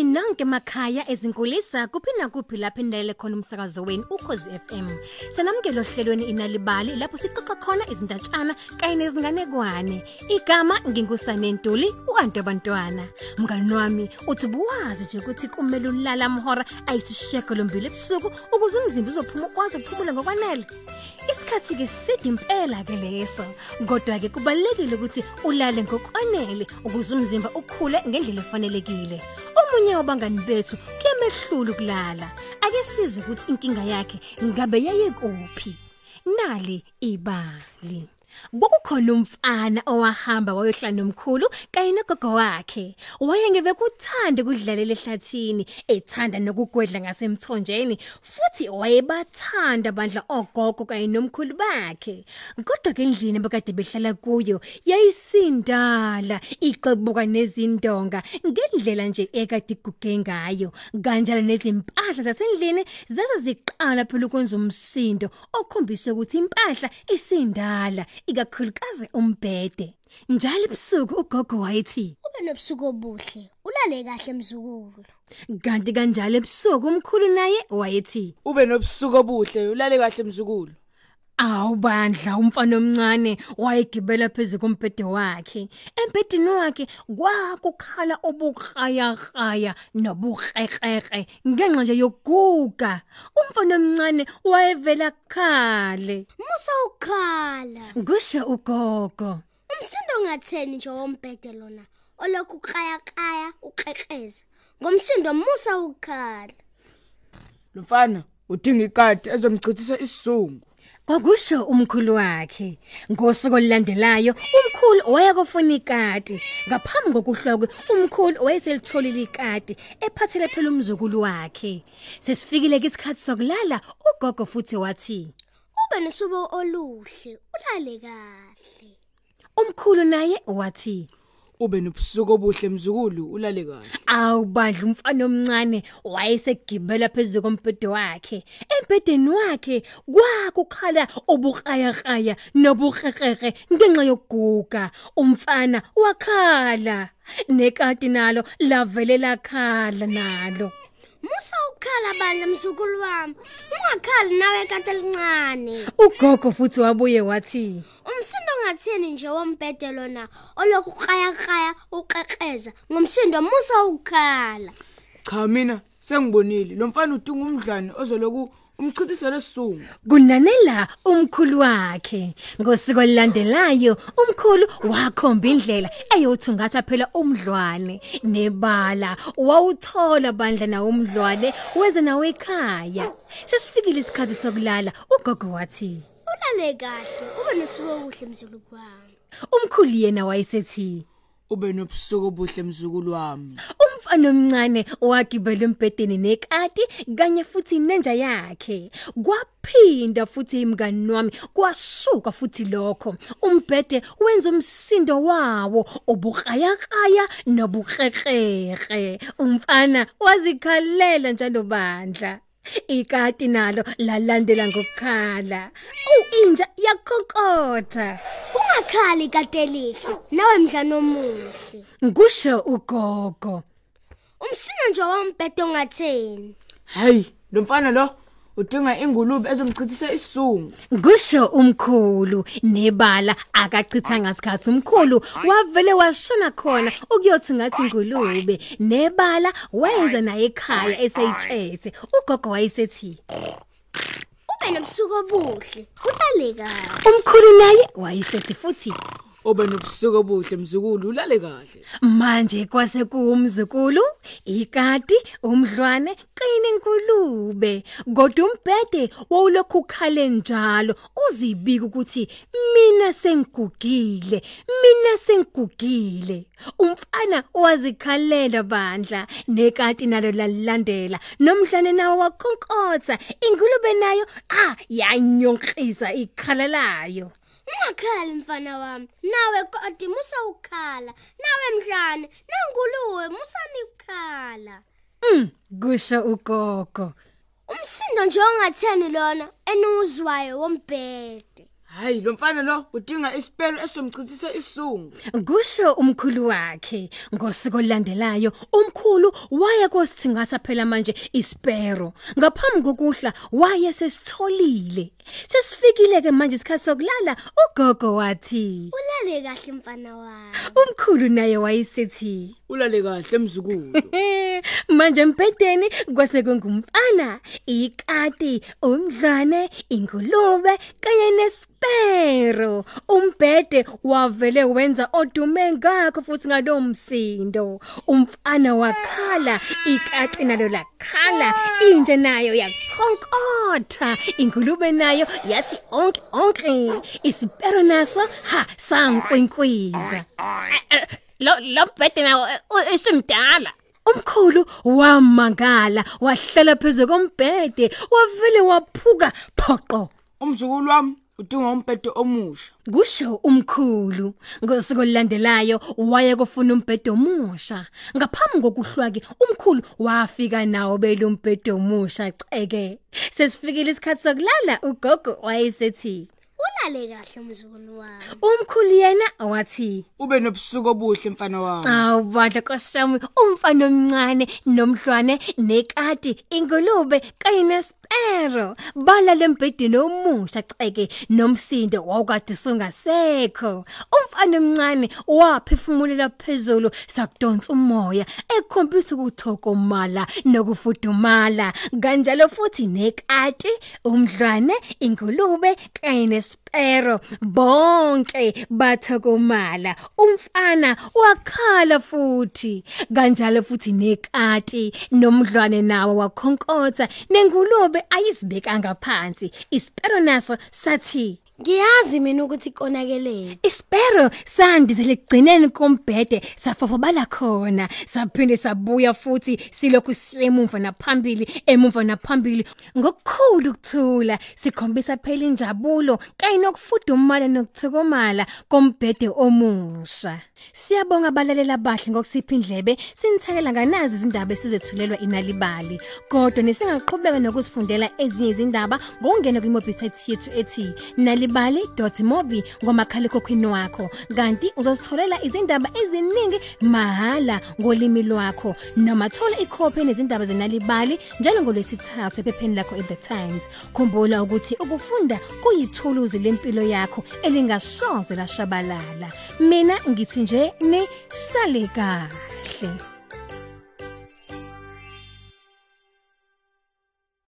emakhaya ezinkulisa kuphi nakuphi lapho indele khona umsakazo wenu ukhozi FM sanamukelo ohlelweni inalibali lapho siqoqa khona izindatshana kanye nezinganekwane. Igama ngingusane Ntuli uanto bantwana mngani wami uthi buwazi nje ukuthi kumele ulala amhora ayisishiyeko lombili ebusuku ukuze umzimba uzophuma ukwazi ukuphumula ngokwanele. Isikhathi ke side impela ke leso kodwa ke kubalekile ukuthi ulale ngokwanele ukuze umzimba ukhule ngendlela efanelekile. Omunye wabangani bethu kuyamehlula ukulala. Ake sizwe ukuthi inkinga yakhe ngabe yayikuphi. Nali ibali. Bokukhona umfana owahamba wayohlala nomkhulu kanye nogogo wakhe. Wayengeve kuthande kudlalela ehlathini, ethanda nokugwedla ngasemthonjeni, futhi wayebathanda bandla ogogo kanye nomkhulu bakhe. Kodwa ke endlini abakade behlala kuyo yayisindala, ixebuka nezindonga ngendlela nje ekade iguge ngayo. Kanjalo nezimpahla zasendlini zaze ziqala phela ukwenza umsindo okhombisa ukuthi impahla isindala ikakhulukazi umbhede. Njalo ebusuku ugogo wayethi ube nobusuku obuhle. Ulale kahle mzukulu. Kanti kanjalo ebusuku umkhulu naye wayethi ube nobusuku obuhle. Ulale kahle mzukulu. Awubandla umfana omncane wayegibela phezulu kombhede wakhe. Embhedeni wakhe kwakukhala obukhayahaya nobuhrehrere ngenxa nje yokuguga. Umfana omncane wayevela khale musa ukhala. Kusho ugogo. Umsindo ngatheni nje wombhede lona? Olokhu ukrayakaya ukrekreza. Ngomsindo musa ukhala lo mfana udinga ikati ezomchithisa isizungu Kwakusho umkhulu wakhe ngosuku olulandelayo umkhulu wayakufuna ikati. Ngaphambi kokuhlokwe umkhulu wayeselitholile ikati ephathele phela umzukulu wakhe. Sesifikile isikhathi sokulala ugogo futhi wathi ube nosuku oluhle ulale kahle. Umkhulu naye wathi ube nobusuku obuhle mzukulu ulale kahle. Awubandla umfana omncane wayesegibela phezulu kombhede wakhe. Embhedeni wakhe kwakukhala obukrayakaya nobuhrehrere ngenxa yokuguga. Umfana wakhala nekati nalo lavele lakhala nalo. Musa ukhala bandla mzukulu wami. Ungakhali nawe kade elincane. Ugogo futhi wabuye wathi umsindo ngatheni nje wombhede lona olokhu ukrayakaya ukrekreza ngomsindo musa ukhala. Cha mina sengibonile. Lo mfana udinga umdlane ozoloku umchithisele isizungu kunanela umkhulu wakhe. Ngosiko lilandelayo umkhulu wakhomba indlela eyothungatha phela umdlwane. Nebala wawuthola bandla na umdlwane weze nawe ekhaya. Sesifikile isikhathi sokulala ugogo wathi ulale kahle ube nosuku obuhle mzukulu wami. Umkhulu yena wayesethi ube nobusuku obuhle mzukulu wami. Umfana omncane wagibela embhedeni nekati kanye futhi nenja yakhe. Kwaphinda futhi imngani wami kwasuka futhi lokho. Umbhede wenza umsindo wawo obukrayakaya nobukrekrekhe umfana wazikhalela njalo bandla. Ikati nalo lalandela ngokukhala. Uinja yakokotha ungakhali kade lihle nawe mdlana omuhle ngisho ugogo. Umsindo nje wombhede ongatheni hayi lo mfana lo udinga ingulube ezomchithisa isizungu Kusho umkhulu nebala akachithanga isikhathi umkhulu wavele washona khona ukuyothi ngathi ingulube. Nebala wenza naye ekhaya eseyithethe. Ugogo wayesethi ube nobusuku obuhle ulale kahle umkhulu naye wayesethi futhi ube nobusuku obuhle mzukulu ulale kahle. Manje kwase kuumzukulu ikati umdlwane kanye nenkulube kodwa umbhede wawulokhu ukhale njalo uzibika ukuthi mina sengigugile mina sengigugile. Umfana wazikhalela bandla nekati nalo lalandela nomdlane nawo wakhonkotha ingulube nayo ah yanyonkrisa ikhala layo. Ungakhali mfana wami. Nawe kodi musa ukhala nawe mdlane nenguluwe musani ukhala mm kusho ugogo. Umsindo nje ongatheni lona enuzwayo wombhede. Hayi lo mfana lo udinga ispare esomchithisa isizungu kusho umkhulu wakhe ngosiko olulandelayo umkhulu waya kosithingasa phela manje ispero ngaphambi kokuhla waye sesitholile. Sesifikile ke manje isikhathi sokulala ugogo wathi ulale kahle mfana wami. Umkhulu naye wayesethi ulale kahle mzukulu. Manje empedeni kwase kungumfana ikati umdlane ingulube kanye nespero umbhede wavele wenza odume ngakho futhi ngalomsindo. Umfana wakhala ikati nalo lakhala inje nayo yakhonkotha ingulube nayo yathi onke onke. Isipero naso ha sankwinkwiza lo lo mbhede nawo isimdala Umkhulu wamangala wahlala phezulu kombhede wavele waphuka phoqo. Umzukulu wami udinga umbhede omusha. Kusho umkhulu ngosiko lilandelayo waye kufuna umbhede omusha. Ngaphambi kokuhlwaki umkhulu wafika nawo belo umbhede omusha ceke. Sesifikile isikhathi sokulala ugogo wayesethi ulale kahle mzukulu wami. Umkhulu yena wathi ube nobusuku obuhle mfana wami. Awubadla kosami umfana omncane nomhlwane nekati ingulube kanye nespero bala lembhedeni omusha ceke nomsindo wawukade sungasekho. Umfana omncane waphefumulela phezulu sakudonsa umoya ekhombisa ukuthokomala nokufudumala. Kanjalo futhi nekati umdlwane ingulube kanye nespero bonke bathokomala. Umfana wakhala futhi kanjalo futhi nekati nomdlwane nawo wakhonkotha nengulube ayizibekanga phansi ispero naso sathi ngiyazi mina ukuthi konakelele. Ispero sandizele gcineni kombhede safofobala khona. Saphinde sabuya futhi silokhu siemumva naphambili emumva naphambili. Ngokukhulu ukuthula sikhombisa phela injabulo kanye nokufudumala nokuthokomala kombhede omusha. Siyabonga abalalela abahle ngokusipha indlebe sinithekela nganazi izindaba esizethulelwa inalibali. Kodwa nisingaqhubeka nokusifundela ezinye izindaba ngokungena kwi-website yethu ethi nalibali.mobi ngomakhala ekhokhwini wakho. Kanti uzositholela izindaba eziningi mahala ngolimi lwakho. Noma thola ikhophi nezindaba zenalibali njalo ngolwesithathu ephepheni lakho at the times. Khumbula ukuthi ukufunda kuyithuluzi lempilo yakho elingasoze lashabalala. Mina ngithi nje ni sale kahle.